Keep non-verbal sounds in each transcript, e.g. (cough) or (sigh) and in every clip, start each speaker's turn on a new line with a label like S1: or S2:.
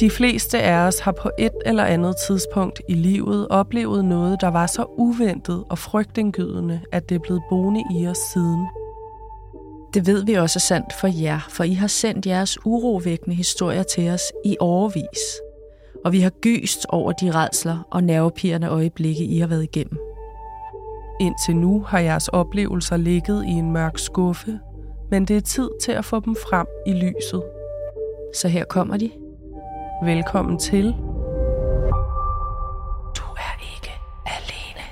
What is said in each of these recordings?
S1: De fleste af os har på et eller andet tidspunkt i livet oplevet noget, der var så uventet og frygtindgydende, at det er blevet boende i os siden.
S2: Det ved vi også er sandt for jer, for I har sendt jeres urovækkende historier til os i overvis. Og vi har gyst over de redsler og nervepirrende øjeblikke, I har været igennem.
S1: Indtil nu har jeres oplevelser ligget i en mørk skuffe, men det er tid til at få dem frem i lyset.
S2: Så her kommer de.
S1: Velkommen til
S2: Du er ikke alene.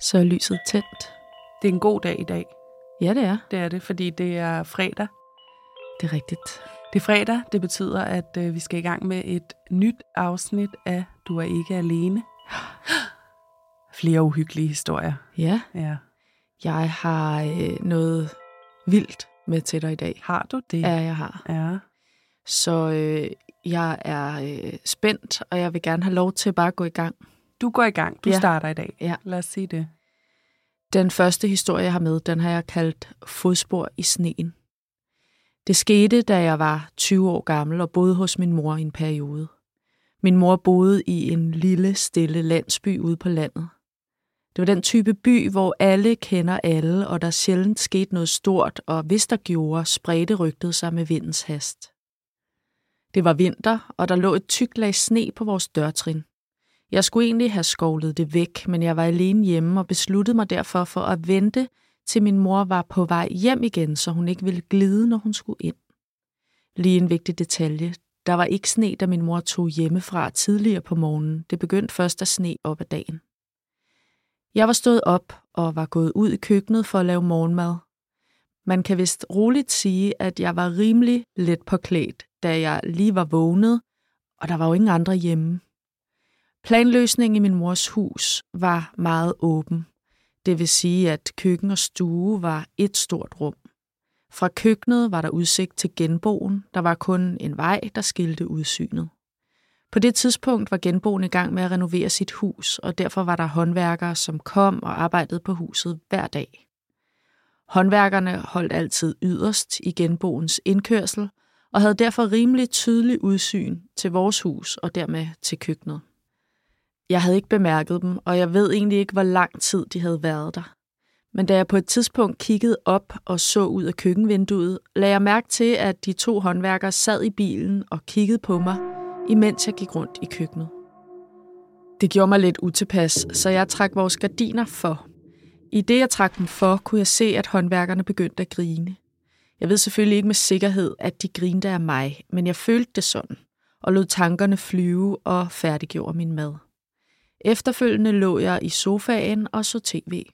S2: Så er lyset tændt.
S1: Det er en god dag i dag.
S2: Ja, det er.
S1: Det er det, fordi det er fredag.
S2: Det er rigtigt.
S1: Det er fredag. Det betyder, at øh, vi skal i gang med et nyt afsnit af Du er ikke alene. (gasps) Flere uhyggelige historier.
S2: Ja,
S1: Ja.
S2: jeg har øh, noget vildt med til dig i dag.
S1: Har du det?
S2: Ja, jeg har.
S1: ja.
S2: Så øh, jeg er øh, spændt, og jeg vil gerne have lov til bare at gå i gang.
S1: Du går i gang. Du
S2: Ja.
S1: starter i dag.
S2: Ja.
S1: Lad os sige det.
S2: Den første historie, jeg har med, den har jeg kaldt Fodspor i sneen. Det skete, da jeg var 20 år gammel og boede hos min mor i en periode. Min mor boede i en lille, stille landsby ude på landet. Det var den type by, hvor alle kender alle, og der sjældent skete noget stort, og hvis der gjorde, spredte rygtet sig med vindens hast. Det var vinter, og der lå et tykt lag sne på vores dørtrin. Jeg skulle egentlig have skovlet det væk, men jeg var alene hjemme og besluttede mig derfor for at vente, til min mor var på vej hjem igen, så hun ikke ville glide, når hun skulle ind. Lige en vigtig detalje. Der var ikke sne, da min mor tog hjemmefra tidligere på morgenen. Det begyndte først at sne op ad dagen. Jeg var stået op og var gået ud i køkkenet for at lave morgenmad. Man kan vist roligt sige, at jeg var rimelig let påklædt, da jeg lige var vågnet, og der var jo ingen andre hjemme. Planløsningen i min mors hus var meget åben. Det vil sige, at køkken og stue var et stort rum. Fra køkkenet var der udsigt til genboen. Der var kun en vej, der skilte udsynet. På det tidspunkt var genboen i gang med at renovere sit hus, og derfor var der håndværkere, som kom og arbejdede på huset hver dag. Håndværkerne holdt altid yderst i genboens indkørsel, og havde derfor rimelig tydelig udsyn til vores hus og dermed til køkkenet. Jeg havde ikke bemærket dem, og jeg ved egentlig ikke, hvor lang tid de havde været der. Men da jeg på et tidspunkt kiggede op og så ud af køkkenvinduet, lagde jeg mærke til, at de to håndværkere sad i bilen og kiggede på mig, imens jeg gik rundt i køkkenet. Det gjorde mig lidt utilpas, så jeg trak vores gardiner for. I det, jeg trak dem for, kunne jeg se, at håndværkerne begyndte at grine. Jeg ved selvfølgelig ikke med sikkerhed, at de grinte af mig, men jeg følte det sådan, og lod tankerne flyve og færdiggjorde min mad. Efterfølgende lå jeg i sofaen og så tv.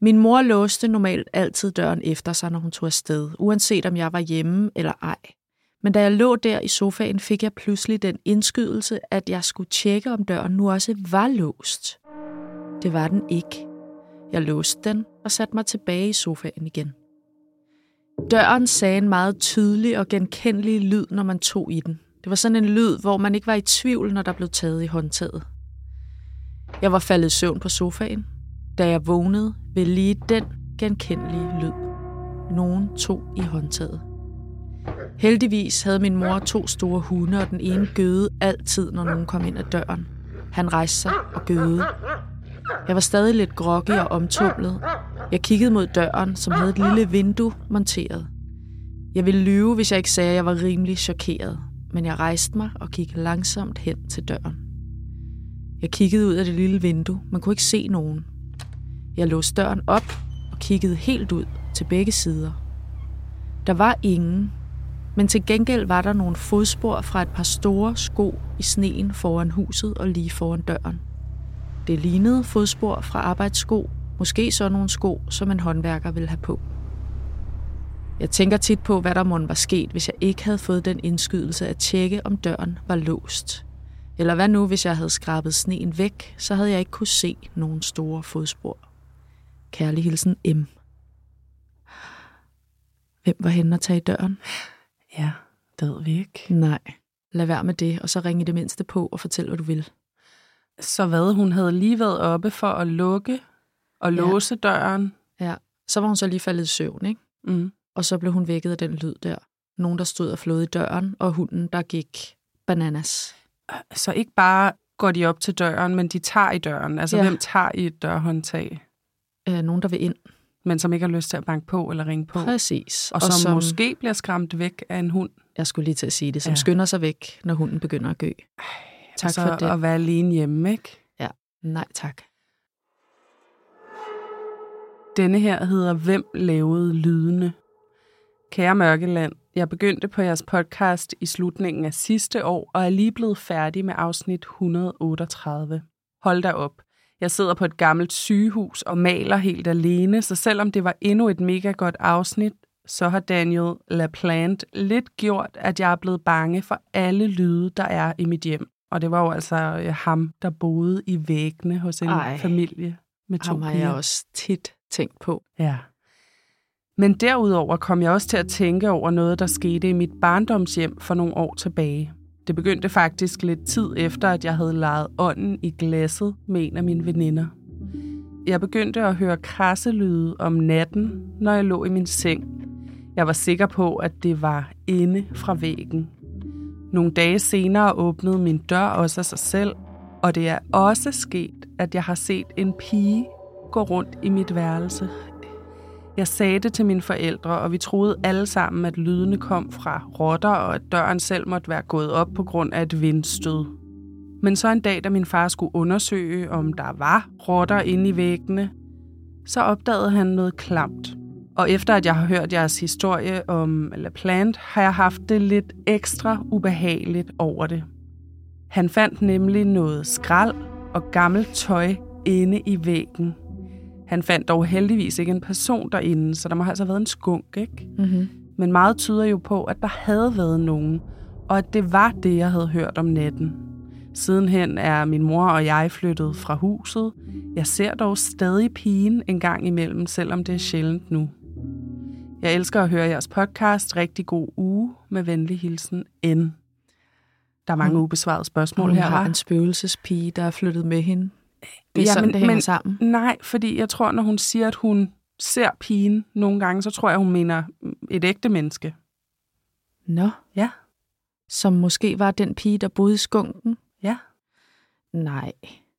S2: Min mor låste normalt altid døren efter sig, når hun tog afsted, uanset om jeg var hjemme eller ej. Men da jeg lå der i sofaen, fik jeg pludselig den indskydelse, at jeg skulle tjekke, om døren nu også var låst. Det var den ikke. Jeg låste den og satte mig tilbage i sofaen igen. Døren sagde en meget tydelig og genkendelig lyd, når man tog i den. Det var sådan en lyd, hvor man ikke var i tvivl, når der blev taget i håndtaget. Jeg var faldet i søvn på sofaen, da jeg vågnede ved lige den genkendelige lyd. Nogen tog i håndtaget. Heldigvis havde min mor to store hunde, og den ene gøede altid, når nogen kom ind ad døren. Han rejste sig og gøede. Jeg var stadig lidt groggy og omtumlet. Jeg kiggede mod døren, som havde et lille vindue monteret. Jeg ville lyve, hvis jeg ikke sagde, at jeg var rimelig chokeret, men jeg rejste mig og kiggede langsomt hen til døren. Jeg kiggede ud af det lille vindue, Man kunne ikke se nogen. Jeg låste døren op og kiggede helt ud til begge sider. Der var ingen, men til gengæld var der nogle fodspor fra et par store sko i sneen foran huset og lige foran døren. Det lignede fodspor fra arbejdssko, måske så nogle sko, som en håndværker ville have på. Jeg tænker tit på, hvad der måtte var sket, hvis jeg ikke havde fået den indskydelse at tjekke, om døren var låst. Eller hvad nu, hvis jeg havde skrabet sneen væk, så havde jeg ikke kunne se nogen store fodspor. Kærlig hilsen M. Hvem var henne at tage i døren?
S1: Ja, det ved vi ikke.
S2: Nej. lad være med det, og så ring i det mindste på og fortæl, hvad du vil.
S1: Så hvad, hun havde lige været oppe for at lukke og
S2: Ja.
S1: låse døren.
S2: Ja. Så var hun så lige faldet i søvn, ikke?
S1: Mm.
S2: Og så blev hun vækket af den lyd der. Nogen, der stod og flåede i døren, og hunden, der gik bananas.
S1: Så ikke bare går de op til døren, men de tager i døren. Altså,
S2: Ja.
S1: ja. hvem tager i et dørhåndtag,
S2: Øh, nogen, der vil ind.
S1: men som ikke har lyst til at banke på eller ringe på?
S2: Præcis.
S1: Og som, som måske bliver skræmt væk af en hund.
S2: Jeg skulle lige til at sige det, som
S1: Ja.
S2: ja. skynder sig væk, når hunden begynder at gø. Tak
S1: altså,
S2: for det.
S1: At være alene hjemme, ikke?
S2: Nej, tak.
S1: Denne her hedder Hvem lavede lydene? Kære Mørkeland, jeg begyndte på jeres podcast i slutningen af sidste år, og er lige blevet færdig med afsnit 138. Hold da op. Jeg sidder på et gammelt sygehus og maler helt alene, så selvom det var endnu et mega godt afsnit, så har Daniel LaPlante lidt gjort, at jeg er blevet bange for alle lyde, der er i mit hjem. Og det var jo altså øh, ham, der boede i væggene hos en
S2: Ej.
S1: familie med to
S2: Ham har
S1: piger.
S2: jeg også tit tænkt på.
S1: Ja. Men derudover kom jeg også til at tænke over noget, der skete i mit barndomshjem for nogle år tilbage. Det begyndte faktisk lidt tid efter, at jeg havde lejet ånden i glasset med en af mine veninder. Jeg begyndte at høre krasselyde om natten, når jeg lå i min seng. Jeg var sikker på, at det var inde fra væggen. Nogle dage senere åbnede min dør også af sig selv, og det er også sket, at jeg har set en pige gå rundt i mit værelse. Jeg sagde det til mine forældre, og vi troede alle sammen, at lydene kom fra rotter, og at døren selv måtte være gået op på grund af et vindstød. Men så en dag, da min far skulle undersøge, om der var rotter inde i væggene, så opdagede han noget klamt. Og efter at jeg har hørt jeres historie om La Plant, har jeg haft det lidt ekstra ubehageligt over det. Han fandt nemlig noget skrald og gammelt tøj inde i væggen. Han fandt dog heldigvis ikke en person derinde, så der må altså have været en skunk, ikke?
S2: Mm-hmm.
S1: Men meget tyder jo på, at der havde været nogen, og at det var det, jeg havde hørt om natten. Sidenhen er min mor og jeg flyttet fra huset. Jeg ser dog stadig pigen en gang imellem, selvom det er sjældent nu. Jeg elsker at høre jeres podcast. Rigtig god uge. Med venlig hilsen, N. Der er mange
S2: Hun-
S1: ubesvarede spørgsmål
S2: Hun
S1: her,
S2: har
S1: hva'?
S2: en spøgelsespige, der er flyttet med hende. Det er
S1: Ja,
S2: sådan,
S1: men-
S2: det hænger
S1: men-
S2: sammen.
S1: Nej, fordi jeg tror, når hun siger, at hun ser pigen nogle gange, så tror jeg, hun mener et ægte menneske.
S2: Nå.
S1: Ja.
S2: Som måske var den pige, der boede i skunken.
S1: Ja.
S2: Nej.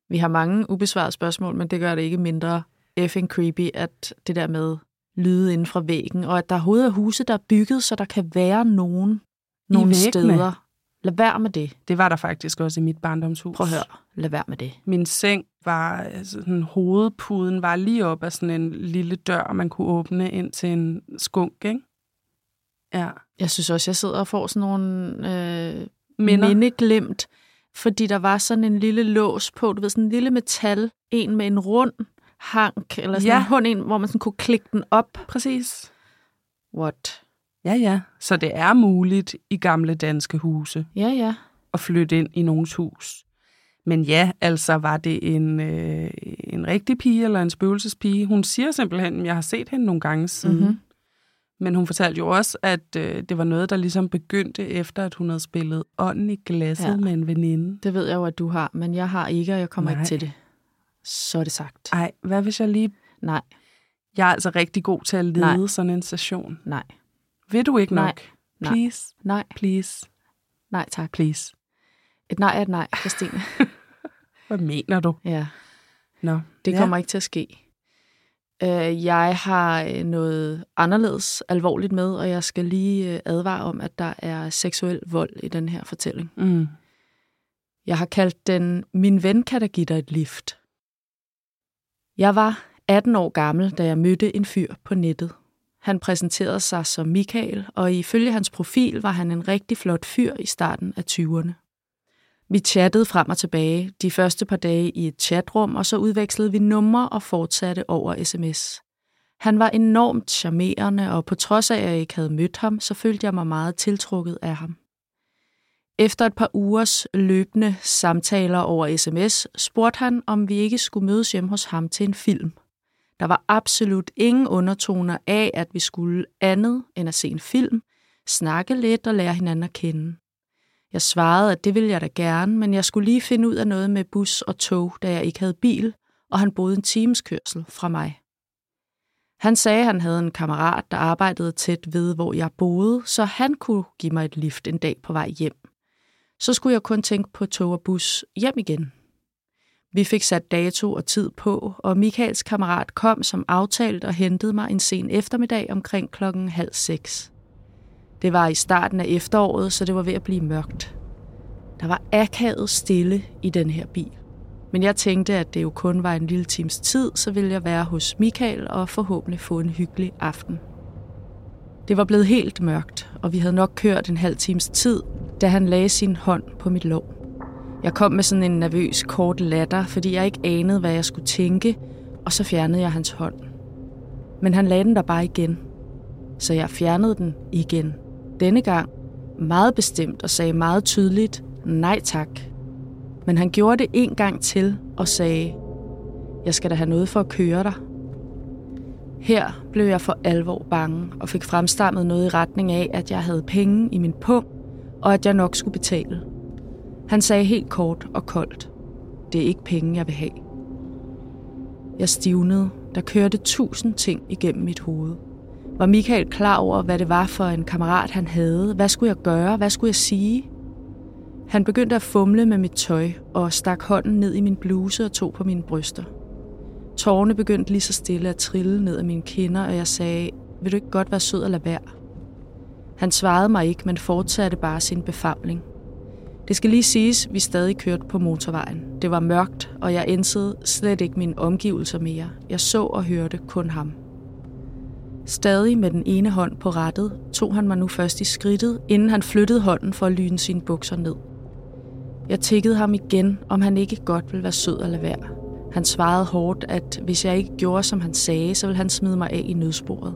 S2: Vi har mange ubesvarede spørgsmål, men det gør det ikke mindre effing creepy, at det der med lyde inden fra væggen, og at der overhovedet er huse, der er bygget, så der kan være nogen nogle
S1: væggene?
S2: steder. Lad være med det.
S1: Det var der faktisk også i mit barndomshus.
S2: Prøv at høre. Lad være med det.
S1: Min seng var, altså, sådan, hovedpuden var lige op af sådan en lille dør, man kunne åbne ind til en skunk, ikke? Ja.
S2: Jeg synes også, jeg sidder og får sådan nogle øh,
S1: Minder.
S2: mindeglimt, fordi der var sådan en lille lås på, du ved, sådan en lille metal, en med en rund hank, eller sådan
S1: Ja.
S2: en hund, en, hvor man sådan kunne klikke den op.
S1: Præcis.
S2: What?
S1: Ja, ja. Så det er muligt i gamle danske huse
S2: Ja, ja.
S1: at flytte ind i nogens hus. Men ja, altså var det en, øh, en rigtig pige eller en spøgelsespige? Hun siger simpelthen, at jeg har set hende nogle gange siden.
S2: Mhm.
S1: Men hun fortalte jo også, at øh, det var noget, der ligesom begyndte efter, at hun havde spillet ånden i glasset ja. Med en veninde.
S2: Det ved jeg jo, at du har, men jeg har ikke, og jeg kommer
S1: Nej.
S2: ikke til det. Så er det sagt.
S1: Ej, hvad hvis jeg lige...
S2: Nej,
S1: Jeg er altså rigtig god til at lede
S2: Nej.
S1: Nej. sådan en station.
S2: nej,
S1: Vil du ikke
S2: Nej.
S1: nok?
S2: Nej.
S1: Please,
S2: nej,
S1: please,
S2: nej tak.
S1: please.
S2: Et nej er et nej, Christine. (laughs)
S1: Hvad mener du?
S2: ja,
S1: Nå,
S2: det
S1: ja.
S2: kommer ikke til at ske. Øh, Jeg har øh, noget anderledes alvorligt med, og jeg skal lige øh, advare om, at der er seksuel vold i den her fortælling.
S1: Mm.
S2: Jeg har kaldt den Min ven kan da give dig et lift. Jeg var 18 år gammel, da jeg mødte en fyr på nettet. Han præsenterede sig som Michael, og ifølge hans profil var han en rigtig flot fyr i starten af 20'erne. Vi chattede frem og tilbage de første par dage i et chatrum, og så udvekslede vi numre og fortsatte over sms. Han var enormt charmerende, og på trods af, at jeg ikke havde mødt ham, så følte jeg mig meget tiltrukket af ham. Efter et par ugers løbende samtaler over sms, spurgte han, om vi ikke skulle mødes hjem hos ham til en film. Der var absolut ingen undertoner af, at vi skulle andet end at se en film, snakke lidt og lære hinanden at kende. Jeg svarede, at det ville jeg da gerne, men jeg skulle lige finde ud af noget med bus og tog, da jeg ikke havde bil, og han boede en times kørsel fra mig. Han sagde, at han havde en kammerat, der arbejdede tæt ved, hvor jeg boede, så han kunne give mig et lift en dag på vej hjem. Så skulle jeg kun tænke på tog og bus hjem igen. Vi fik sat dato og tid på, og Michaels kammerat kom som aftalt og hentede mig en sen eftermiddag omkring klokken halv seks. Det var i starten af efteråret, så det var ved at blive mørkt. Der var akavet stille i den her bil. Men jeg tænkte, at det jo kun var en lille times tid, så ville jeg være hos Michael og forhåbentlig få en hyggelig aften. Det var blevet helt mørkt, og vi havde nok kørt en halv times tid, da han lagde sin hånd på mit lov. Jeg kom med sådan en nervøs kort latter, fordi jeg ikke anede, hvad jeg skulle tænke, og så fjernede jeg hans hånd. Men han lagde den der bare igen. Så jeg fjernede den igen. Denne gang meget bestemt og sagde meget tydeligt nej tak. Men han gjorde det en gang til og sagde, jeg skal da have noget for at køre dig. Her blev jeg for alvor bange og fik fremstammet noget i retning af, at jeg havde penge i min pung, og at jeg nok skulle betale. Han sagde helt kort og koldt, det er ikke penge, jeg vil have. Jeg stivnede. Der kørte tusind ting igennem mit hoved. Var Michael klar over, hvad det var for en kammerat, han havde? Hvad skulle jeg gøre? Hvad skulle jeg sige? Han begyndte at fumle med mit tøj og stak hånden ned i min bluse og tog på mine bryster. Tårne begyndte lige så stille at trille ned af mine kinder, og jeg sagde, vil du ikke godt være sød og lade være? Han svarede mig ikke, men fortsatte bare sin befamling. Det skal lige siges, vi stadig kørte på motorvejen. Det var mørkt, og jeg indsede slet ikke mine omgivelser mere. Jeg så og hørte kun ham. Stadig med den ene hånd på rattet, tog han mig nu først i skridtet, inden han flyttede hånden for at lyne sine bukser ned. Jeg tikkede ham igen, om han ikke godt ville være sød at lade være. Han svarede hårdt, at hvis jeg ikke gjorde, som han sagde, så ville han smide mig af i nødsporet.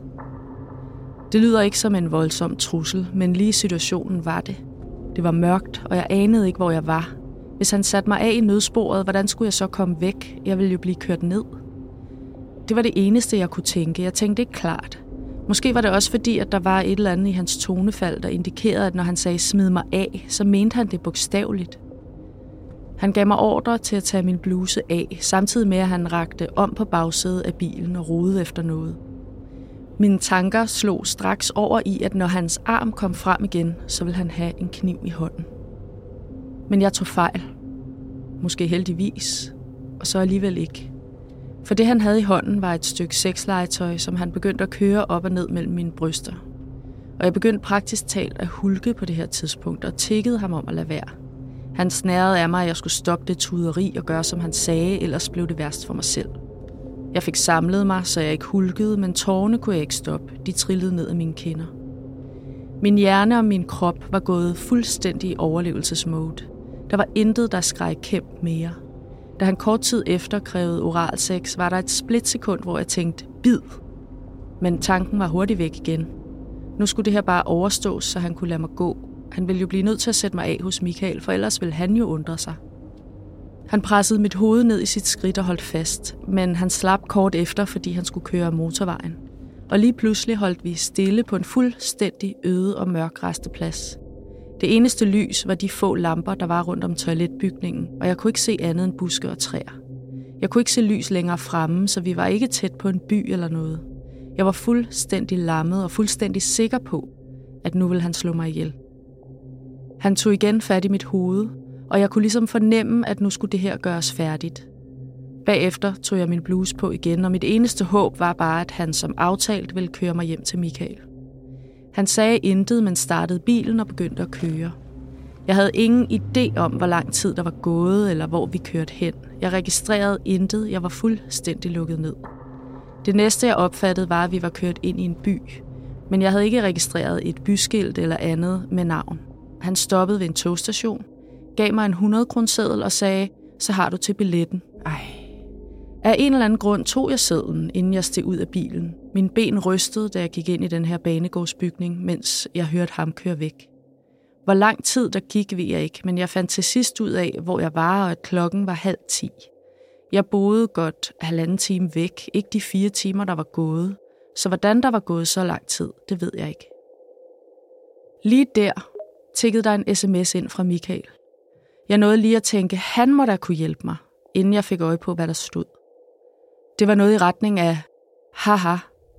S2: Det lyder ikke som en voldsom trussel, men lige situationen var det. Det var mørkt, og jeg anede ikke, hvor jeg var. Hvis han satte mig af i nødsporet, hvordan skulle jeg så komme væk? Jeg ville jo blive kørt ned. Det var det eneste, jeg kunne tænke. Jeg tænkte ikke klart. Måske var det også fordi, at der var et eller andet i hans tonefald, der indikerede, at når han sagde smid mig af, så mente han det bogstaveligt. Han gav mig ordre til at tage min bluse af, samtidig med at han rakte om på bagsædet af bilen og rodede efter noget. Mine tanker slog straks over i, at når hans arm kom frem igen, så ville han have en kniv i hånden. Men jeg tog fejl. Måske heldigvis, og så alligevel ikke. For det, han havde i hånden, var et stykke sexlegetøj, som han begyndte at køre op og ned mellem mine bryster. Og jeg begyndte praktisk talt at hulke på det her tidspunkt, og tikkede ham om at lade være. Han snærede af mig, at jeg skulle stoppe det tuderi og gøre, som han sagde, ellers blev det værst for mig selv. Jeg fik samlet mig, så jeg ikke hulkede, men tårne kunne jeg ikke stoppe. De trillede ned af mine kinder. Min hjerne og min krop var gået fuldstændig i overlevelsesmode. Der var intet, der skreg kæmp mere – da han kort tid efter krævede oralsex, var der et splitsekund, hvor jeg tænkte, bid. Men tanken var hurtigt væk igen. Nu skulle det her bare overstås, så han kunne lade mig gå. Han ville jo blive nødt til at sætte mig af hos Michael, for ellers ville han jo undre sig. Han pressede mit hoved ned i sit skridt og holdt fast, men han slap kort efter, fordi han skulle køre motorvejen. Og lige pludselig holdt vi stille på en fuldstændig øde og mørk resteplads. Det eneste lys var de få lamper, der var rundt om toiletbygningen, og jeg kunne ikke se andet end buske og træer. Jeg kunne ikke se lys længere fremme, så vi var ikke tæt på en by eller noget. Jeg var fuldstændig lammet og fuldstændig sikker på, at nu ville han slå mig ihjel. Han tog igen fat i mit hoved, og jeg kunne ligesom fornemme, at nu skulle det her gøres færdigt. Bagefter tog jeg min bluse på igen, og mit eneste håb var bare, at han som aftalt ville køre mig hjem til Michael. Han sagde intet, men startede bilen og begyndte at køre. Jeg havde ingen idé om, hvor lang tid der var gået, eller hvor vi kørte hen. Jeg registrerede intet. Jeg var fuldstændig lukket ned. Det næste, jeg opfattede, var, at vi var kørt ind i en by. Men jeg havde ikke registreret et byskilt eller andet med navn. Han stoppede ved en togstation, gav mig en 100 kroner og sagde, så har du til billetten. Ej, af en eller anden grund tog jeg sædlen, inden jeg steg ud af bilen. Min ben rystede, da jeg gik ind i den her banegårdsbygning, mens jeg hørte ham køre væk. Hvor lang tid der gik, ved jeg ikke, men jeg fandt til sidst ud af, hvor jeg var, og at klokken var halv ti. Jeg boede godt halvanden time væk, ikke de fire timer, der var gået. Så hvordan der var gået så lang tid, det ved jeg ikke. Lige der tikkede der en sms ind fra Michael. Jeg nåede lige at tænke, han må da kunne hjælpe mig, inden jeg fik øje på, hvad der stod. Det var noget i retning af, haha,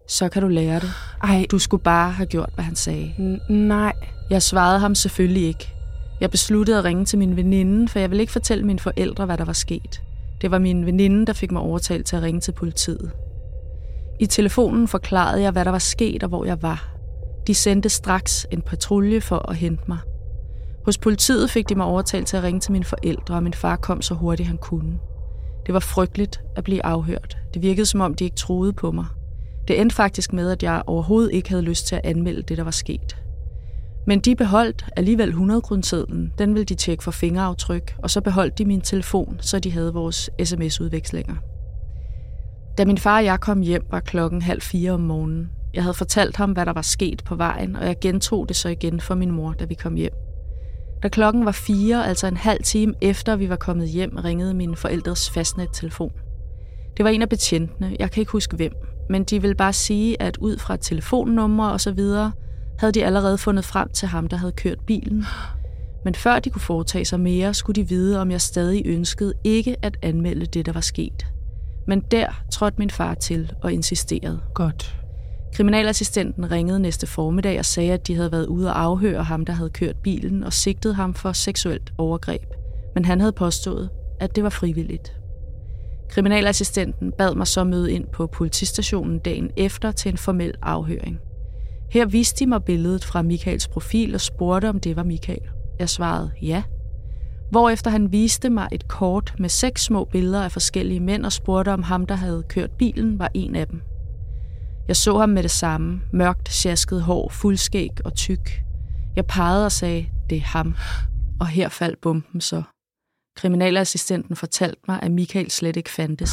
S2: så kan du lære det.
S1: Ej,
S2: Du skulle bare have gjort, hvad han sagde.
S1: n- nej.
S2: Jeg svarede ham selvfølgelig ikke. Jeg besluttede at ringe til min veninde, for jeg ville ikke fortælle mine forældre, hvad der var sket. Det var min veninde, der fik mig overtalt til at ringe til politiet. I telefonen forklarede jeg, hvad der var sket og hvor jeg var. De sendte straks en patrulje for at hente mig. Hos politiet fik de mig overtalt til at ringe til mine forældre, og min far kom så hurtigt han kunne. Det var frygteligt at blive afhørt. Det virkede som om, de ikke troede på mig. Det endte faktisk med, at jeg overhovedet ikke havde lyst til at anmelde det, der var sket. Men de beholdt alligevel 100 kronesedlen. Den ville de tjekke for fingeraftryk, og så beholdt de min telefon, så de havde vores sms-udvekslinger. Da min far og jeg kom hjem, var klokken halv fire om morgenen. Jeg havde fortalt ham, hvad der var sket på vejen, og jeg gentog det så igen for min mor, da vi kom hjem. Da klokken var fire, altså en halv time efter vi var kommet hjem, ringede min forældres fastnet-telefon. Det var en af betjentene, jeg kan ikke huske hvem, men de ville bare sige, at ud fra telefonnummer og så videre, havde de allerede fundet frem til ham, der havde kørt bilen. Men før de kunne foretage sig mere, skulle de vide, om jeg stadig ønskede ikke at anmelde det, der var sket. Men der trådte min far til og insisterede.
S1: Godt.
S2: Kriminalassistenten ringede næste formiddag og sagde, at de havde været ude og afhøre ham, der havde kørt bilen, og sigtede ham for seksuelt overgreb. Men han havde påstået, at det var frivilligt. Kriminalassistenten bad mig så møde ind på politistationen dagen efter til en formel afhøring. Her viste de mig billedet fra Michaels profil og spurgte, om det var Michael. Jeg svarede ja. Hvorefter han viste mig et kort med seks små billeder af forskellige mænd og spurgte, om ham, der havde kørt bilen, var en af dem. Jeg så ham med det samme, mørkt, sjasket hår, fuldskæg og tyk. Jeg pegede og sagde, det er ham. Og her faldt bomben så. Kriminalassistenten fortalte mig, at Michael slet ikke fandtes.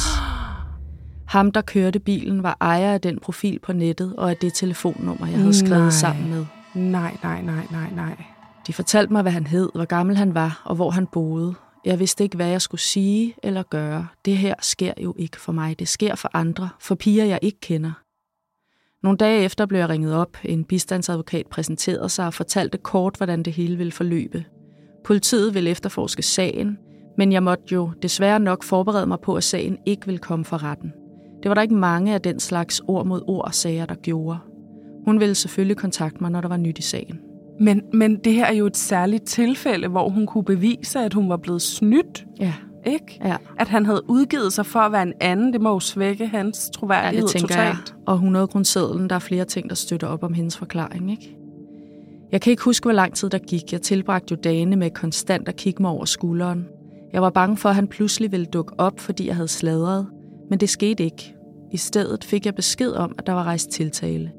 S2: (gasps) Ham, der kørte bilen, var ejer af den profil på nettet og af det telefonnummer, jeg havde skrevet
S1: Nej.
S2: sammen med.
S1: Nej, nej, nej, nej, nej.
S2: De fortalte mig, hvad han hed, hvor gammel han var og hvor han boede. Jeg vidste ikke, hvad jeg skulle sige eller gøre. Det her sker jo ikke for mig. Det sker for andre, for piger, jeg ikke kender. Nogle dage efter blev jeg ringet op. En bistandsadvokat præsenterede sig og fortalte kort, hvordan det hele ville forløbe. Politiet ville efterforske sagen, men jeg måtte jo desværre nok forberede mig på, at sagen ikke ville komme for retten. Det var der ikke mange af den slags ord mod ord sager, der gjorde. Hun ville selvfølgelig kontakte mig, når der var nyt i sagen.
S1: Men, men det her er jo et særligt tilfælde, hvor hun kunne bevise, at hun var blevet snydt,
S2: Ja,
S1: ikke?
S2: ja.
S1: At han havde udgivet sig for at være en anden, det må jo svække hans
S2: Ja,
S1: troværdighed
S2: det tænker
S1: totalt.
S2: jeg. Og 100 kronesedlen, der er flere ting, der støtter op om hendes forklaring, ikke? Jeg kan ikke huske, hvor lang tid der gik. Jeg tilbragte jo dagene med konstant at kigge mig over skulderen. Jeg var bange for, at han pludselig ville dukke op, fordi jeg havde sladret. Men det skete ikke. I stedet fik jeg besked om, at der var rejst tiltale.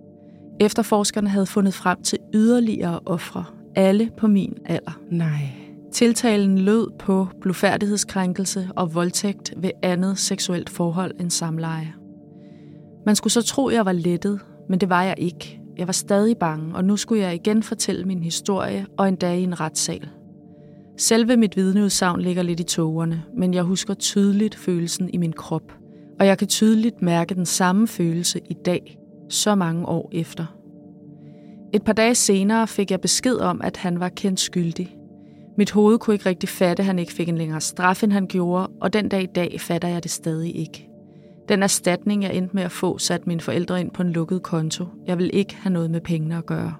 S2: Efterforskerne havde fundet frem til yderligere ofre. Alle på min alder.
S1: Nej.
S2: Tiltalen lød på blufærdighedskrænkelse og voldtægt ved andet seksuelt forhold end samleje. Man skulle så tro, jeg var lettet, men det var jeg ikke. Jeg var stadig bange, og nu skulle jeg igen fortælle min historie, og endda i en retssal. Selve mit vidneudsagn ligger lidt i tågerne, men jeg husker tydeligt følelsen i min krop. Og jeg kan tydeligt mærke den samme følelse i dag, så mange år efter. Et par dage senere fik jeg besked om, at han var kendt skyldig. Mit hoved kunne ikke rigtig fatte, at han ikke fik en længere straf, end han gjorde, og den dag i dag fatter jeg det stadig ikke. Den erstatning, jeg endte med at få, satte mine forældre ind på en lukket konto. Jeg vil ikke have noget med pengene at gøre.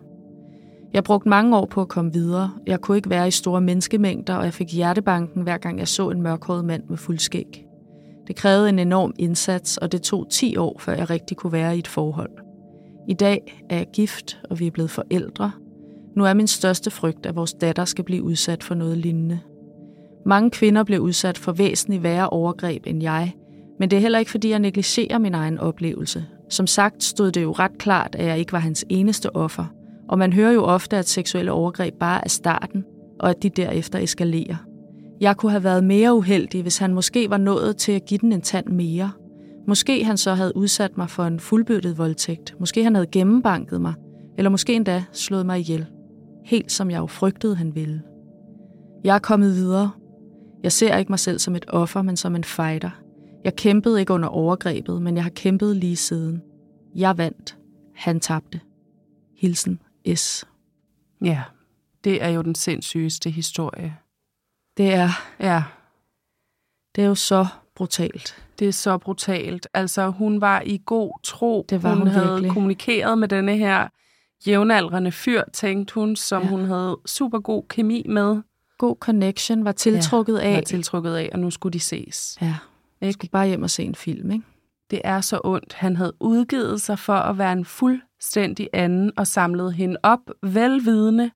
S2: Jeg brugte mange år på at komme videre. Jeg kunne ikke være i store menneskemængder, og jeg fik hjertebanken, hver gang jeg så en mørkhåret mand med fuld skæg. Det krævede en enorm indsats, og det tog 10 år, før jeg rigtig kunne være i et forhold. I dag er jeg gift, og vi er blevet forældre. Nu er min største frygt, at vores datter skal blive udsat for noget lignende. Mange kvinder bliver udsat for væsentligt værre overgreb end jeg, men det er heller ikke, fordi jeg negligerer min egen oplevelse. Som sagt stod det jo ret klart, at jeg ikke var hans eneste offer, og man hører jo ofte, at seksuelle overgreb bare er starten, og at de derefter eskalerer. Jeg kunne have været mere uheldig, hvis han måske var nået til at give den en tand mere. Måske han så havde udsat mig for en fuldbyrdet voldtægt. Måske han havde gennembanket mig, eller måske endda slået mig ihjel. Helt som jeg jo frygtede, han ville. Jeg er kommet videre. Jeg ser ikke mig selv som et offer, men som en fighter. Jeg kæmpede ikke under overgrebet, men jeg har kæmpet lige siden. Jeg vandt. Han tabte. Hilsen S.
S1: Ja, Det er jo den sindssygeste historie.
S2: Det er,
S1: Ja,
S2: det er jo så brutalt.
S1: det er så brutalt. Altså, hun var i god tro.
S2: Det var
S1: hun
S2: hun
S1: havde
S2: virkelig.
S1: kommunikeret med denne her jævnaldrende fyr, tænkte hun, som
S2: Ja.
S1: ja. hun havde super god kemi med.
S2: God connection, var tiltrukket
S1: Var
S2: af.
S1: tiltrukket af, og nu skulle de ses.
S2: Ja, jeg
S1: Ikke?
S2: skulle bare hjem og se en film, ikke?
S1: Det er så ondt. Han havde udgivet sig for at være en fuldstændig anden og samlede hende op, velvidende,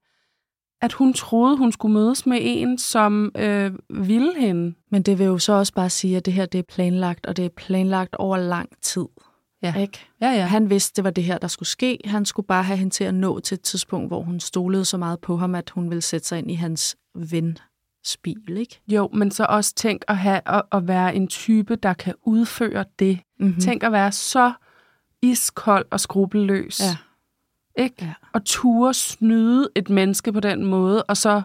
S1: at hun troede, hun skulle mødes med en, som øh, ville hende.
S2: Men det vil jo så også bare sige, at det her det er planlagt, og det er planlagt over lang tid.
S1: Ja.
S2: Ikke?
S1: Ja, ja.
S2: Han vidste, det var det her, der skulle ske. Han skulle bare have hende til at nå til et tidspunkt, hvor hun stolede så meget på ham, at hun ville sætte sig ind i hans vens bil, ikke?
S1: Jo, men så også tænk at, have, at, at være en type, der kan udføre det.
S2: Mm-hmm.
S1: Mm. Tænk at være så iskold og skrupelløs.
S2: Ja.
S1: Ikke?
S2: Ja.
S1: Og ture snyde et menneske på den måde, og så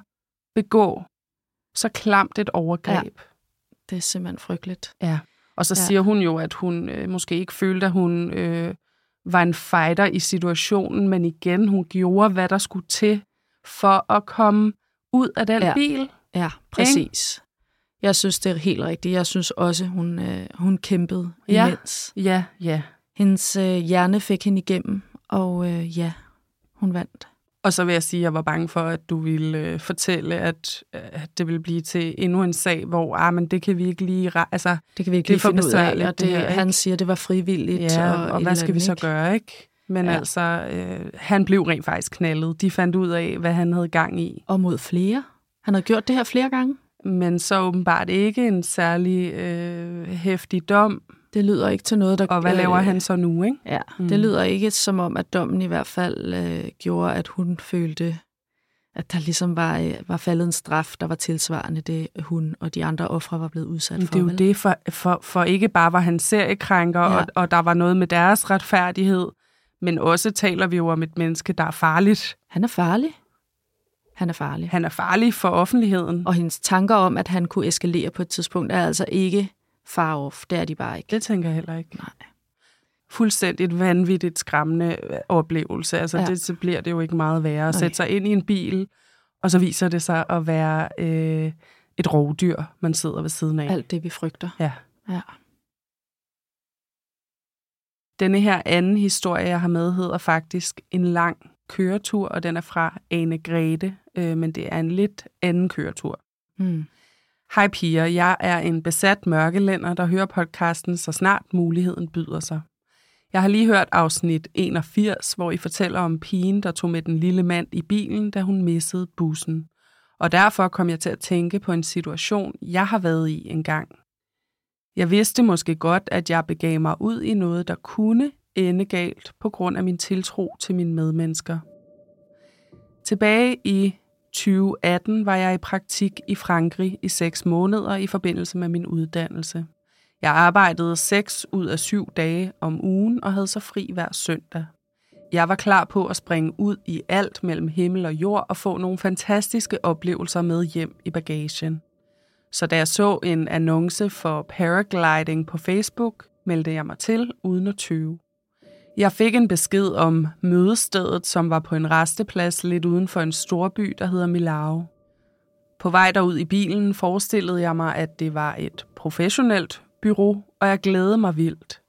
S1: begå så klamt et overgreb.
S2: Det er simpelthen frygteligt.
S1: Ja. Og så
S2: Ja.
S1: siger hun jo, at hun øh, måske ikke følte, at hun øh, var en fighter i situationen, men igen, hun gjorde, hvad der skulle til for at komme ud af den Ja. bil.
S2: Ja, præcis. Jeg synes, det er helt rigtigt. Jeg synes også, hun, øh, hun kæmpede
S1: Ja.
S2: imens.
S1: Ja, ja.
S2: Hendes øh, hjerne fik hende igennem, og øh, ja, hun vandt.
S1: Og så vil jeg sige, at jeg var bange for, at du ville øh, fortælle, at, at det ville blive til endnu en sag, hvor ah, men det kan vi ikke lige... Altså,
S2: Det kan vi ikke
S1: Det
S2: lige finde ud af, og
S1: det
S2: det,
S1: her,
S2: han siger, det var frivilligt.
S1: ja,
S2: og,
S1: og, hvad skal vi så
S2: ikke?
S1: gøre, ikke? Men
S2: Ja.
S1: altså, øh, han blev rent faktisk knaldet. De fandt ud af, hvad han havde gang i.
S2: Og mod flere. Han havde gjort det her flere gange.
S1: Men så åbenbart ikke en særlig øh, hæftig dom.
S2: Det lyder ikke til noget, der...
S1: Og hvad laver
S2: øh,
S1: han så nu, ikke?
S2: Ja, mm. Det lyder ikke som om, at dommen i hvert fald øh, gjorde, at hun følte, at der ligesom var, øh, var faldet en straf, der var tilsvarende det, hun og de andre ofre var blevet udsat for.
S1: det er jo
S2: vel?
S1: det, for, for, for ikke bare var han seriekrænker,
S2: ja.
S1: og, og der var noget med deres retfærdighed, men også taler vi jo om et menneske, der er farligt.
S2: Han er farlig. Han er farlig.
S1: Han er farlig for offentligheden.
S2: Og hendes tanker om, at han kunne eskalere på et tidspunkt, er altså ikke far off. Det er de bare ikke.
S1: Det tænker jeg heller ikke.
S2: Nej.
S1: Fuldstændig et vanvittigt skræmmende oplevelse. Altså,
S2: Ja.
S1: det, så bliver det jo ikke meget værre at sætte sig ind i en bil, og så viser det sig at være øh, et rovdyr, man sidder ved siden af.
S2: Alt det, vi frygter.
S1: Ja.
S2: Ja.
S1: Denne her anden historie, jeg har med, hedder faktisk En lang køretur, og den er fra Ane Grete, øh, men det er en lidt anden køretur.
S2: Mm.
S1: Hej piger, jeg er en besat mørkelænder, der hører podcasten, så snart muligheden byder sig. Jeg har lige hørt afsnit 81, hvor I fortæller om pigen, der tog med den lille mand i bilen, da hun missede bussen. Og derfor kom jeg til at tænke på en situation, jeg har været i engang. Jeg vidste måske godt, at jeg begav mig ud i noget, der kunne ende galt på grund af min tiltro til mine medmennesker. Tilbage i 2018 var jeg i praktik i Frankrig i seks måneder i forbindelse med min uddannelse. Jeg arbejdede seks ud af syv dage om ugen og havde så fri hver søndag. Jeg var klar på at springe ud i alt mellem himmel og jord og få nogle fantastiske oplevelser med hjem i bagagen. Så da jeg så en annonce for paragliding på Facebook, meldte jeg mig til uden at tøve. Jeg fik en besked om mødestedet, som var på en resteplads lidt uden for en storby, der hedder Milao. På vej derud i bilen forestillede jeg mig, at det var et professionelt bureau, og jeg glædede mig vildt.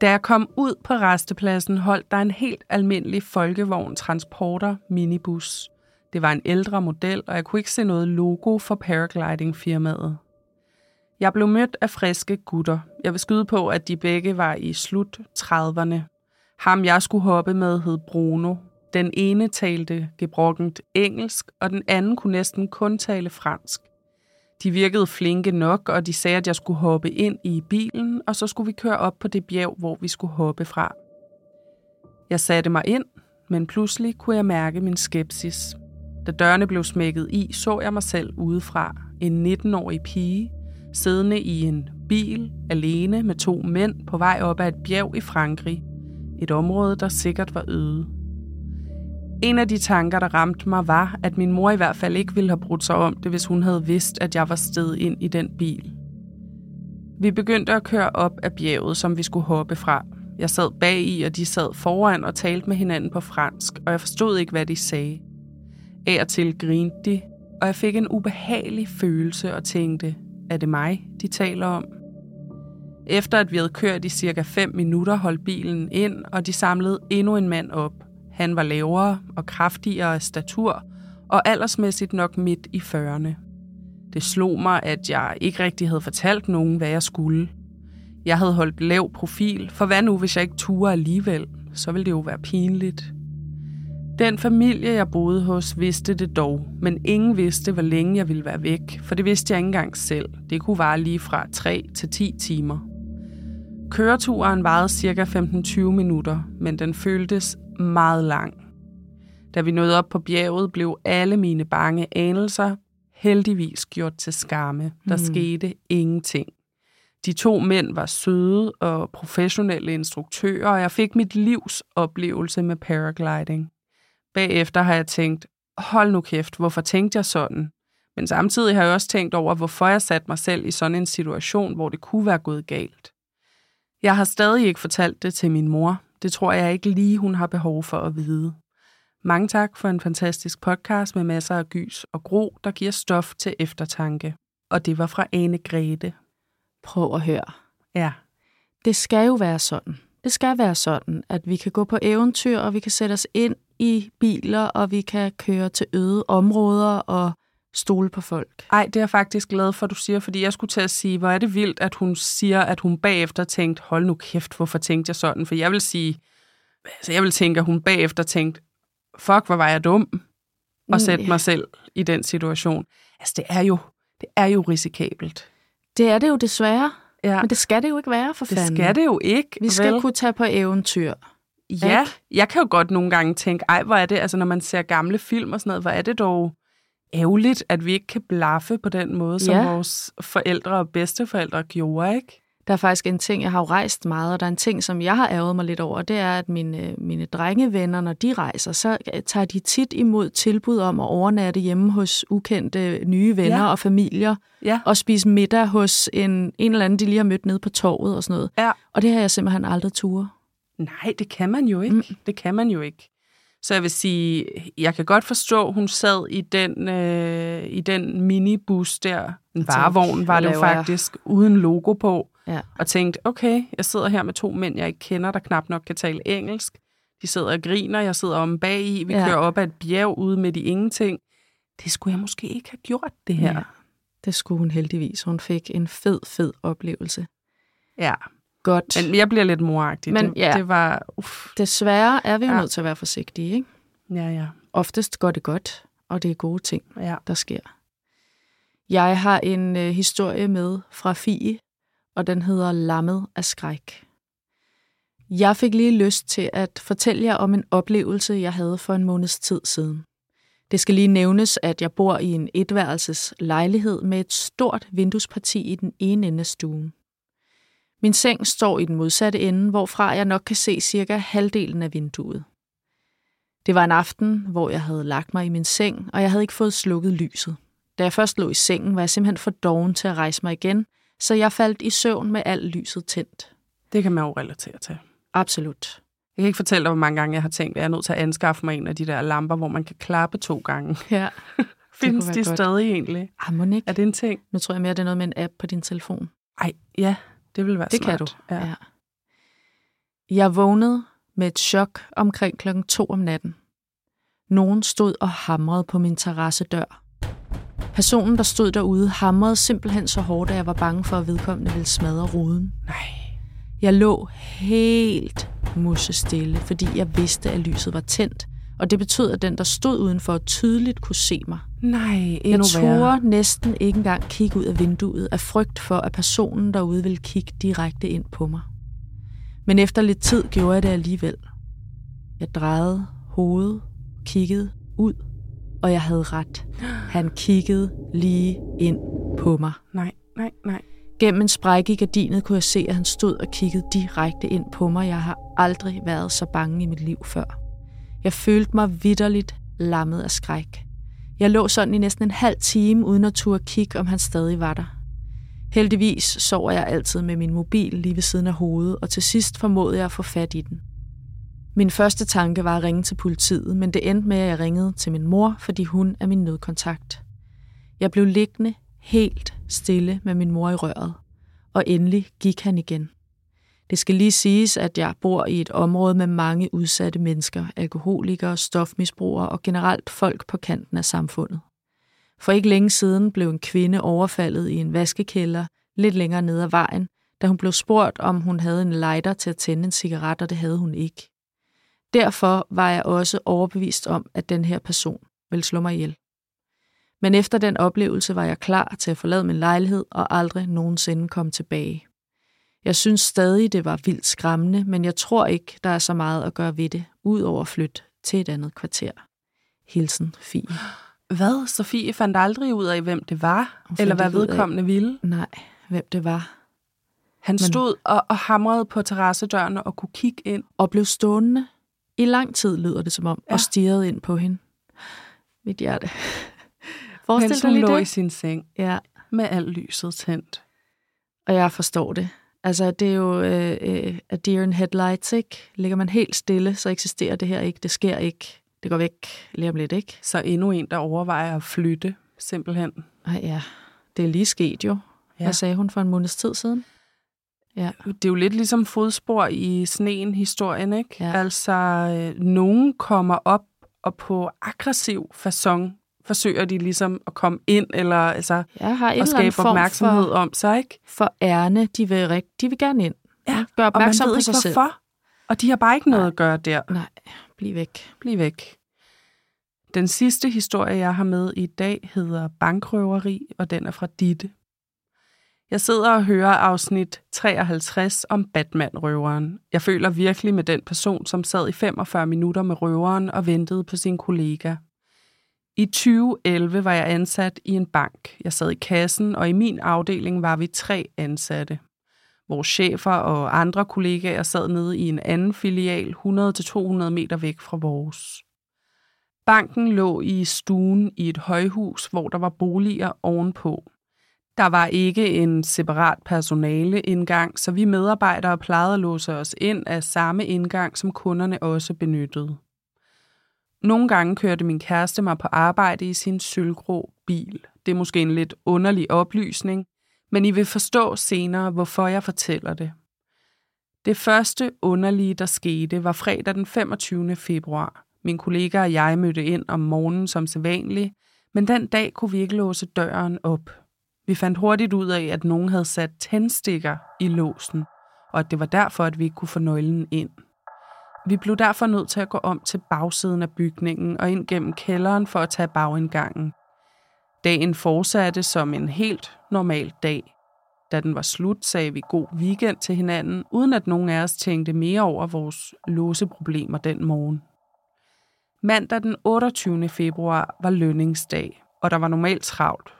S1: Da jeg kom ud på restepladsen, holdt der en helt almindelig folkevogn transporter minibus. Det var en ældre model, og jeg kunne ikke se noget logo for paragliding-firmaet. Jeg blev mødt af friske gutter. Jeg vil skyde på, at de begge var i slut 30'erne. Ham, jeg skulle hoppe med, hed Bruno. Den ene talte gebrokkent engelsk, og den anden kunne næsten kun tale fransk. De virkede flinke nok, og de sagde, at jeg skulle hoppe ind i bilen, og så skulle vi køre op på det bjerg, hvor vi skulle hoppe fra. Jeg satte mig ind, men pludselig kunne jeg mærke min skepsis. Da dørene blev smækket i, så jeg mig selv udefra, en 19-årig pige, siddende i en bil alene med to mænd på vej op ad et bjerg i Frankrig. Et område, der sikkert var øde. En af de tanker, der ramte mig, var, at min mor i hvert fald ikke ville have brudt sig om det, hvis hun havde vidst, at jeg var sted ind i den bil. Vi begyndte at køre op ad bjerget, som vi skulle hoppe fra. Jeg sad bag i, og de sad foran og talte med hinanden på fransk, og jeg forstod ikke, hvad de sagde. Af og til grinte de, og jeg fik en ubehagelig følelse og tænkte, er det mig, de taler om? Efter at vi havde kørt i cirka 5 minutter, holdt bilen ind, og de samlede endnu en mand op. Han var lavere og kraftigere af statur, og aldersmæssigt nok midt i 40'erne. Det slog mig, at jeg ikke rigtig havde fortalt nogen, hvad jeg skulle. Jeg havde holdt lav profil, for hvad nu, hvis jeg ikke turde alligevel? Så ville det jo være pinligt. Den familie, jeg boede hos, vidste det dog, men ingen vidste, hvor længe jeg ville være væk, for det vidste jeg ikke engang selv. Det kunne vare lige fra 3 til 10 timer. Køreturen varede cirka 15-20 minutter, men den føltes meget lang. Da vi nåede op på bjerget, blev alle mine bange anelser heldigvis gjort til skamme. Der mm. skete ingenting. De to mænd var søde og professionelle instruktører, og jeg fik mit livs oplevelse med paragliding. Bagefter har jeg tænkt, hold nu kæft, hvorfor tænkte jeg sådan? Men samtidig har jeg også tænkt over, hvorfor jeg satte mig selv i sådan en situation, hvor det kunne være gået galt. Jeg har stadig ikke fortalt det til min mor. Det tror jeg ikke lige, hun har behov for at vide. Mange tak for en fantastisk podcast med masser af gys og gro, der giver stof til eftertanke. Og det var fra Ane Grete.
S2: Prøv at høre.
S1: Ja.
S2: Det skal jo være sådan. Det skal være sådan, at vi kan gå på eventyr, og vi kan sætte os ind i biler, og vi kan køre til øde områder og stole på folk.
S1: Ej, det er jeg faktisk glad for, at du siger, fordi jeg skulle til at sige, hvor er det vildt, at hun siger, at hun bagefter tænkte, hold nu kæft, hvorfor tænkte jeg sådan? For jeg vil sige, altså jeg vil tænke, at hun bagefter tænkte, fuck, hvor var jeg dum at sætte mig selv i den situation. Altså, det er jo, det er jo risikabelt.
S2: Det er det jo desværre. Ja. Men det skal det jo ikke være, for
S1: det
S2: fanden.
S1: Det skal det jo ikke.
S2: Vi skal vel? kunne tage på eventyr.
S1: Ja, ikke? jeg kan jo godt nogle gange tænke, ej, hvor er det, altså når man ser gamle film og sådan noget, hvor er det dog ærgerligt, at vi ikke kan blaffe på den måde, som ja. vores forældre og bedsteforældre gjorde, ikke?
S2: Der er faktisk en ting, jeg har jo rejst meget, og der er en ting, som jeg har ærget mig lidt over, det er, at mine, mine drengevenner, når de rejser, så tager de tit imod tilbud om at overnatte hjemme hos ukendte nye venner ja. og familier, ja. og spise middag hos en, en eller anden, de lige har mødt nede på torvet og sådan noget. Ja. Og det har jeg simpelthen aldrig tur.
S1: Nej, det kan man jo ikke. Mm. Det kan man jo ikke. Så jeg vil sige, jeg kan godt forstå, hun sad i den, øh, i den minibus der. En varevogn var det jo faktisk, jeg? uden logo på. Ja. Og tænkte, okay, jeg sidder her med to mænd, jeg ikke kender, der knap nok kan tale engelsk. De sidder og griner, jeg sidder om bag i, vi ja. kører op ad et bjerg ude midt i ingenting. Det skulle jeg måske ikke have gjort, det her. Ja,
S2: det skulle hun heldigvis. Hun fik en fed, fed oplevelse.
S1: Ja.
S2: Godt.
S1: Men jeg bliver lidt moragtig. Men det, ja, det var... Uff.
S2: Desværre er vi jo ja. nødt til at være forsigtige, ikke?
S1: Ja, ja.
S2: Oftest går det godt, og det er gode ting, ja. der sker. Jeg har en øh, historie med fra Fie, og den hedder Lammet af skræk. Jeg fik lige lyst til at fortælle jer om en oplevelse, jeg havde for en måneds tid siden. Det skal lige nævnes, at jeg bor i en etværelses lejlighed med et stort vinduesparti i den ene ende af stuen. Min seng står i den modsatte ende, hvorfra jeg nok kan se cirka halvdelen af vinduet. Det var en aften, hvor jeg havde lagt mig i min seng, og jeg havde ikke fået slukket lyset. Da jeg først lå i sengen, var jeg simpelthen for doven til at rejse mig igen, så jeg faldt i søvn med alt lyset tændt.
S1: Det kan man jo relatere til.
S2: Absolut.
S1: Jeg kan ikke fortælle dig, hvor mange gange jeg har tænkt, at jeg er nødt til at anskaffe mig en af de der lamper, hvor man kan klappe to gange.
S2: Ja. (laughs)
S1: Findes de godt. stadig egentlig?
S2: Ah, må ikke.
S1: Er det en ting?
S2: Nu tror jeg mere, det er noget med en app på din telefon.
S1: Ej, ja, det vil være
S2: det
S1: smart.
S2: kan du, ja. ja. Jeg vågnede med et chok omkring klokken to om natten. Nogen stod og hamrede på min terrassedør. Personen, der stod derude, hamrede simpelthen så hårdt, at jeg var bange for, at vedkommende ville smadre ruden.
S1: Nej.
S2: Jeg lå helt musestille, fordi jeg vidste, at lyset var tændt, og det betød, at den, der stod udenfor, tydeligt kunne se mig.
S1: Nej, endnu
S2: Jeg turde næsten ikke engang kigge ud af vinduet af frygt for, at personen derude ville kigge direkte ind på mig. Men efter lidt tid gjorde jeg det alligevel. Jeg drejede hovedet, kiggede ud, og jeg havde ret. Han kiggede lige ind på mig.
S1: Nej, nej, nej.
S2: Gennem en sprække i gardinet kunne jeg se, at han stod og kiggede direkte ind på mig. Jeg har aldrig været så bange i mit liv før. Jeg følte mig vidderligt lammet af skræk. Jeg lå sådan i næsten en halv time, uden at turde kigge, om han stadig var der. Heldigvis sover jeg altid med min mobil lige ved siden af hovedet, og til sidst formåede jeg at få fat i den. Min første tanke var at ringe til politiet, men det endte med, at jeg ringede til min mor, fordi hun er min nødkontakt. Jeg blev liggende helt stille med min mor i røret, og endelig gik han igen. Det skal lige siges, at jeg bor i et område med mange udsatte mennesker, alkoholikere, stofmisbrugere og generelt folk på kanten af samfundet. For ikke længe siden blev en kvinde overfaldet i en vaskekælder lidt længere ned ad vejen, da hun blev spurgt, om hun havde en lighter til at tænde en cigaret, og det havde hun ikke. Derfor var jeg også overbevist om, at den her person ville slå mig ihjel. Men efter den oplevelse var jeg klar til at forlade min lejlighed og aldrig nogensinde komme tilbage. Jeg synes stadig, det var vildt skræmmende, men jeg tror ikke, der er så meget at gøre ved det, udover at flytte til et andet kvarter. Hilsen, Fie.
S1: Hvad? Sofie fandt aldrig ud af, hvem det var? Eller hvad vedkommende ville?
S2: Nej, hvem det var.
S1: Han stod og, og hamrede på terrassedøren og kunne kigge ind.
S2: Og blev stående. I lang tid lyder det som om, ja. og stirrede ind på hende. Mit hjerte. (laughs)
S1: Forestil dig lige lå det. i sin seng.
S2: Ja.
S1: Med alt lyset tændt.
S2: Og jeg forstår det. Altså, det er jo øh, øh, a deer in headlights, ikke? Ligger man helt stille, så eksisterer det her ikke. Det sker ikke. Det går væk lige om lidt, ikke?
S1: Så endnu en, der overvejer at flytte, simpelthen.
S2: Ej, ja. Det er lige sket jo. Ja. Hvad sagde hun for en måneds tid siden?
S1: Ja. Det er jo lidt ligesom fodspor i sneen-historien, ikke? Ja. Altså, øh, nogen kommer op og på aggressiv façon forsøger de ligesom at komme ind, eller altså
S2: jeg har
S1: at skabe opmærksomhed for, om sig, ikke?
S2: For ærne, de vil, de vil gerne ind.
S1: Ja, Gør opmærksom og man ved på sig ikke, hvorfor. Selv. Og de har bare ikke noget Nej. at gøre der.
S2: Nej, bliv væk.
S1: Bliv væk. Den sidste historie, jeg har med i dag, hedder Bankrøveri, og den er fra Ditte. Jeg sidder og hører afsnit 53 om Batman-røveren. Jeg føler virkelig med den person, som sad i 45 minutter med røveren og ventede på sin kollega. I 2011 var jeg ansat i en bank. Jeg sad i kassen, og i min afdeling var vi tre ansatte. Vores chefer og andre kollegaer sad nede i en anden filial 100-200 meter væk fra vores. Banken lå i stuen i et højhus, hvor der var boliger ovenpå. Der var ikke en separat personaleindgang, så vi medarbejdere plejede at låse os ind af samme indgang, som kunderne også benyttede. Nogle gange kørte min kæreste mig på arbejde i sin sølvgrå bil. Det er måske en lidt underlig oplysning, men I vil forstå senere, hvorfor jeg fortæller det. Det første underlige, der skete, var fredag den 25. februar. Min kollega og jeg mødte ind om morgenen som sædvanligt, men den dag kunne vi ikke låse døren op. Vi fandt hurtigt ud af, at nogen havde sat tændstikker i låsen, og at det var derfor, at vi ikke kunne få nøglen ind. Vi blev derfor nødt til at gå om til bagsiden af bygningen og ind gennem kælderen for at tage bagindgangen. Dagen fortsatte som en helt normal dag. Da den var slut, sagde vi god weekend til hinanden, uden at nogen af os tænkte mere over vores låseproblemer den morgen. Mandag den 28. februar var lønningsdag, og der var normalt travlt.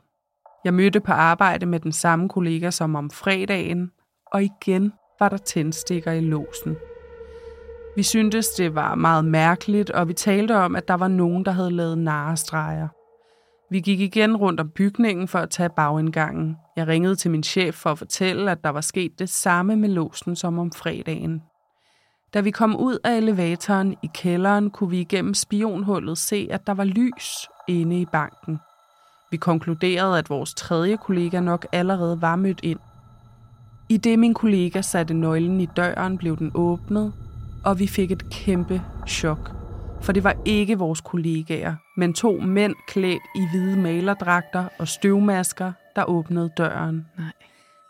S1: Jeg mødte på arbejde med den samme kollega som om fredagen, og igen var der tændstikker i låsen. Vi syntes, det var meget mærkeligt, og vi talte om, at der var nogen, der havde lavet narestreger. Vi gik igen rundt om bygningen for at tage bagindgangen. Jeg ringede til min chef for at fortælle, at der var sket det samme med låsen som om fredagen. Da vi kom ud af elevatoren i kælderen, kunne vi igennem spionhullet se, at der var lys inde i banken. Vi konkluderede, at vores tredje kollega nok allerede var mødt ind. I det min kollega satte nøglen i døren, blev den åbnet, og vi fik et kæmpe chok. For det var ikke vores kollegaer, men to mænd klædt i hvide malerdragter og støvmasker, der åbnede døren.
S2: Nej.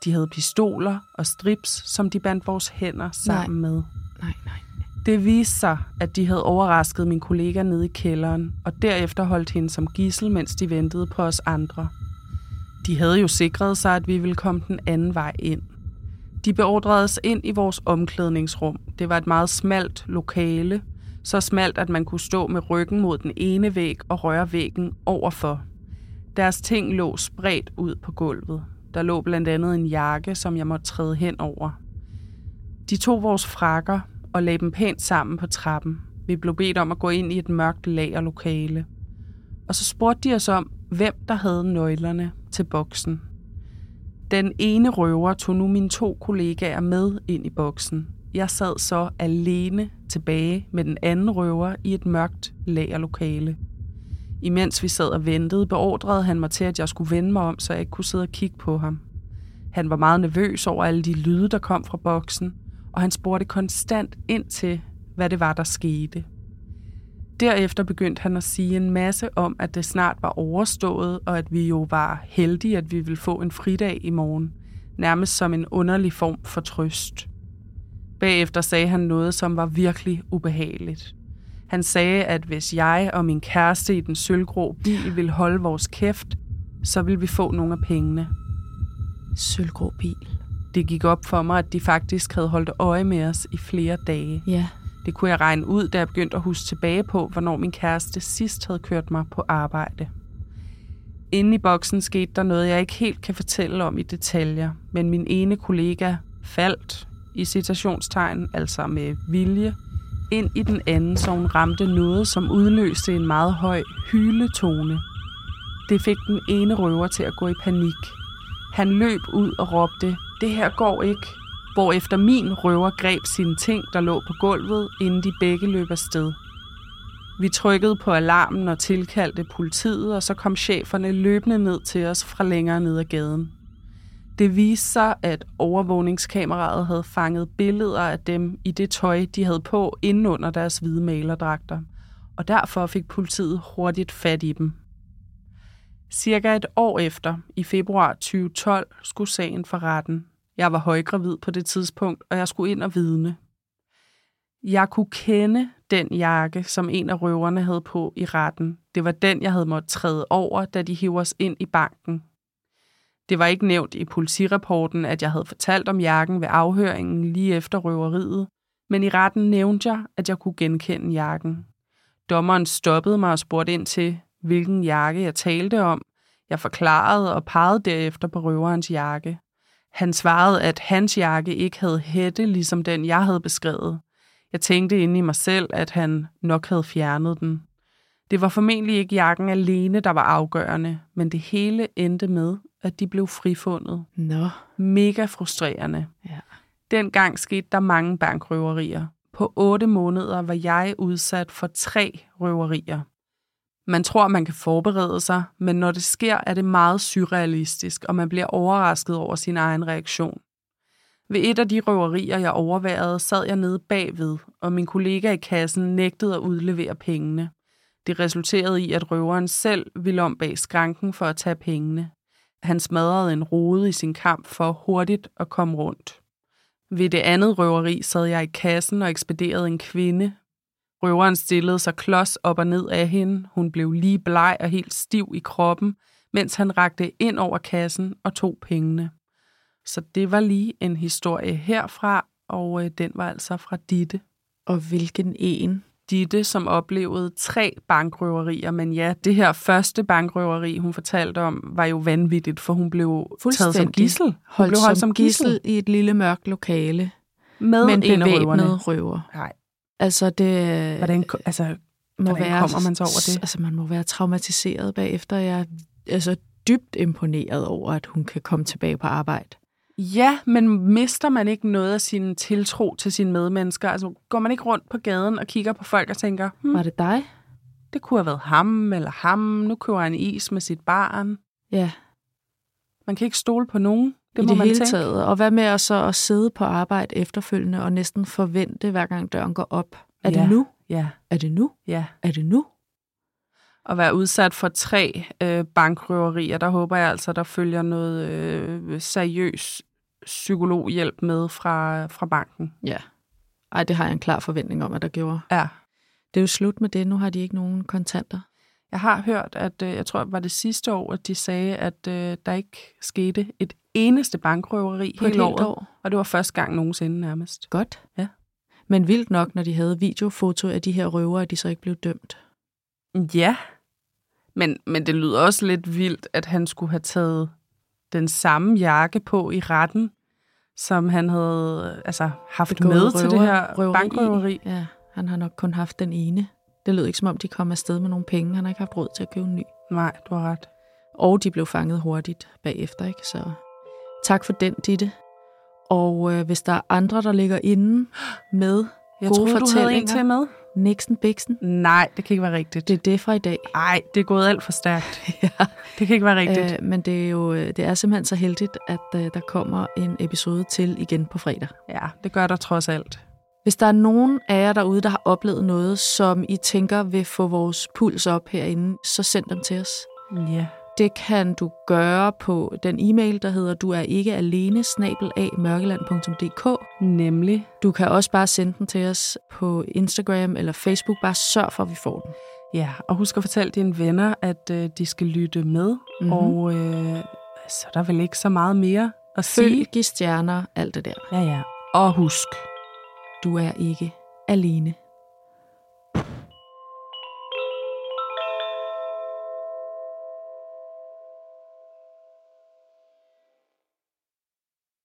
S1: De havde pistoler og strips, som de bandt vores hænder sammen
S2: nej.
S1: med.
S2: Nej, nej.
S1: Det viste sig, at de havde overrasket min kollega nede i kælderen, og derefter holdt hende som gissel, mens de ventede på os andre. De havde jo sikret sig, at vi ville komme den anden vej ind. De beordrede os ind i vores omklædningsrum. Det var et meget smalt lokale, så smalt, at man kunne stå med ryggen mod den ene væg og røre væggen overfor. Deres ting lå spredt ud på gulvet. Der lå blandt andet en jakke, som jeg måtte træde hen over. De tog vores frakker og lagde dem pænt sammen på trappen. Vi blev bedt om at gå ind i et mørkt lagerlokale. Og så spurgte de os om, hvem der havde nøglerne til boksen. Den ene røver tog nu mine to kollegaer med ind i boksen. Jeg sad så alene tilbage med den anden røver i et mørkt lagerlokale. Imens vi sad og ventede, beordrede han mig til, at jeg skulle vende mig om, så jeg ikke kunne sidde og kigge på ham. Han var meget nervøs over alle de lyde, der kom fra boksen, og han spurgte konstant ind til, hvad det var, der skete. Derefter begyndte han at sige en masse om, at det snart var overstået, og at vi jo var heldige, at vi ville få en fridag i morgen. Nærmest som en underlig form for trøst. Bagefter sagde han noget, som var virkelig ubehageligt. Han sagde, at hvis jeg og min kæreste i den sølvgrå bil ville holde vores kæft, så ville vi få nogle af pengene.
S2: Sølvgrå bil.
S1: Det gik op for mig, at de faktisk havde holdt øje med os i flere dage.
S2: Ja.
S1: Det kunne jeg regne ud, da jeg begyndte at huske tilbage på, hvornår min kæreste sidst havde kørt mig på arbejde. Inde i boksen skete der noget, jeg ikke helt kan fortælle om i detaljer, men min ene kollega faldt, i citationstegn, altså med vilje, ind i den anden, så hun ramte noget, som udløste en meget høj hyletone. Det fik den ene røver til at gå i panik. Han løb ud og råbte, det her går ikke, hvorefter min røver greb sine ting, der lå på gulvet, inden de begge løb afsted. Vi trykkede på alarmen og tilkaldte politiet, og så kom cheferne løbende ned til os fra længere ned ad gaden. Det viste sig, at overvågningskameraet havde fanget billeder af dem i det tøj, de havde på inden under deres hvide malerdragter, og derfor fik politiet hurtigt fat i dem. Cirka et år efter, i februar 2012, skulle sagen for retten. Jeg var højgravid på det tidspunkt, og jeg skulle ind og vidne. Jeg kunne kende den jakke, som en af røverne havde på i retten. Det var den, jeg havde måttet træde over, da de hiver os ind i banken. Det var ikke nævnt i politirapporten, at jeg havde fortalt om jakken ved afhøringen lige efter røveriet, men i retten nævnte jeg, at jeg kunne genkende jakken. Dommeren stoppede mig og spurgte ind til, hvilken jakke jeg talte om. Jeg forklarede og pegede derefter på røverens jakke. Han svarede, at hans jakke ikke havde hætte, ligesom den, jeg havde beskrevet. Jeg tænkte inde i mig selv, at han nok havde fjernet den. Det var formentlig ikke jakken alene, der var afgørende, men det hele endte med, at de blev frifundet.
S2: Nå.
S1: Mega frustrerende.
S2: Ja.
S1: Dengang skete der mange bankrøverier. På otte måneder var jeg udsat for tre røverier. Man tror, man kan forberede sig, men når det sker, er det meget surrealistisk, og man bliver overrasket over sin egen reaktion. Ved et af de røverier, jeg overværede, sad jeg nede bagved, og min kollega i kassen nægtede at udlevere pengene. Det resulterede i, at røveren selv ville om bag skranken for at tage pengene. Han smadrede en rode i sin kamp for hurtigt at komme rundt. Ved det andet røveri sad jeg i kassen og ekspederede en kvinde. Røveren stillede sig klods op og ned af hende. Hun blev lige bleg og helt stiv i kroppen, mens han rakte ind over kassen og tog pengene. Så det var lige en historie herfra, og øh, den var altså fra Ditte.
S2: Og hvilken en?
S1: Ditte, som oplevede tre bankrøverier, men ja, det her første bankrøveri, hun fortalte om, var jo vanvittigt, for hun blev taget som gissel. Hun
S2: Holdt
S1: blev
S2: holdt som gissel i et lille mørkt lokale
S1: med
S2: med en bevæbnet røver.
S1: Nej,
S2: Altså, det
S1: hvordan, altså,
S2: må
S1: hvordan
S2: være,
S1: kommer man så over det?
S2: Altså, man må være traumatiseret bagefter. Jeg er altså, dybt imponeret over, at hun kan komme tilbage på arbejde.
S1: Ja, men mister man ikke noget af sin tiltro til sine medmennesker? Altså, går man ikke rundt på gaden og kigger på folk og tænker, hm,
S2: Var det dig?
S1: det kunne have været ham eller ham, nu køber han is med sit barn.
S2: Ja,
S1: Man kan ikke stole på nogen. Det
S2: i det hele
S1: tænke.
S2: taget. Og hvad med at så at sidde på arbejde efterfølgende og næsten forvente, hver gang døren går op. Er
S1: Ja.
S2: det nu?
S1: Ja,
S2: Er det nu?
S1: ja.
S2: Er det nu?
S1: At være udsat for tre øh, bankrøverier, der håber jeg altså, der følger noget øh, seriøs psykologhjælp med fra, fra banken.
S2: Ja. Ej, det har jeg en klar forventning om, at der gjorde.
S1: Ja.
S2: Det er jo slut med det. Nu har de ikke nogen kontanter.
S1: Jeg har hørt, at øh, jeg tror, det var det sidste år, at de sagde, at øh, der ikke skete et eneste bankrøveri
S2: På
S1: hele året.
S2: år.
S1: Og det var første gang nogensinde nærmest.
S2: Godt.
S1: Ja.
S2: Men vildt nok, når de havde videofoto af de her røvere, at de så ikke blev dømt.
S1: Ja, men, men det lyder også lidt vildt, at han skulle have taget den samme jakke på i retten, som han havde altså, haft
S2: Begået
S1: med til det
S2: røver-
S1: her
S2: røveri.
S1: bankrøveri.
S2: Ja, han har nok kun haft den ene. Det lød ikke som om, de kom afsted med nogle penge. Han har ikke haft råd til at købe en ny.
S1: Nej, du har ret.
S2: Og de blev fanget hurtigt bagefter, ikke? Så tak for den, Ditte. Og øh, hvis der er andre, der ligger inde med
S1: Jeg
S2: gode
S1: troede, du havde en
S2: fortællinger,
S1: til med.
S2: Nixon Bixen,
S1: Nej, det kan ikke være rigtigt.
S2: det er det fra i dag.
S1: Nej, det er gået alt for stærkt. (laughs)
S2: ja.
S1: Det kan ikke være rigtigt.
S2: Øh, men det er jo øh, det er simpelthen så heldigt, at øh, der kommer en episode til igen på fredag.
S1: Ja, det gør der trods alt.
S2: Hvis der er nogen af jer derude, der har oplevet noget, som I tænker vil få vores puls op herinde, så send dem til os.
S1: Ja.
S2: Det kan du gøre på den e-mail, der hedder du er ikke alene, mørkeland.dk.
S1: Nemlig.
S2: Du kan også bare sende den til os på Instagram eller Facebook. Bare sørg for, at vi får den.
S1: Ja, og husk at fortælle dine venner, at øh, de skal lytte med.
S2: Mhm.
S1: Mm-hmm. Og øh, så er der vel ikke så meget mere at sige.
S2: Følg, giv stjerner, alt det der.
S1: Ja, ja. Og husk,
S2: du er ikke alene.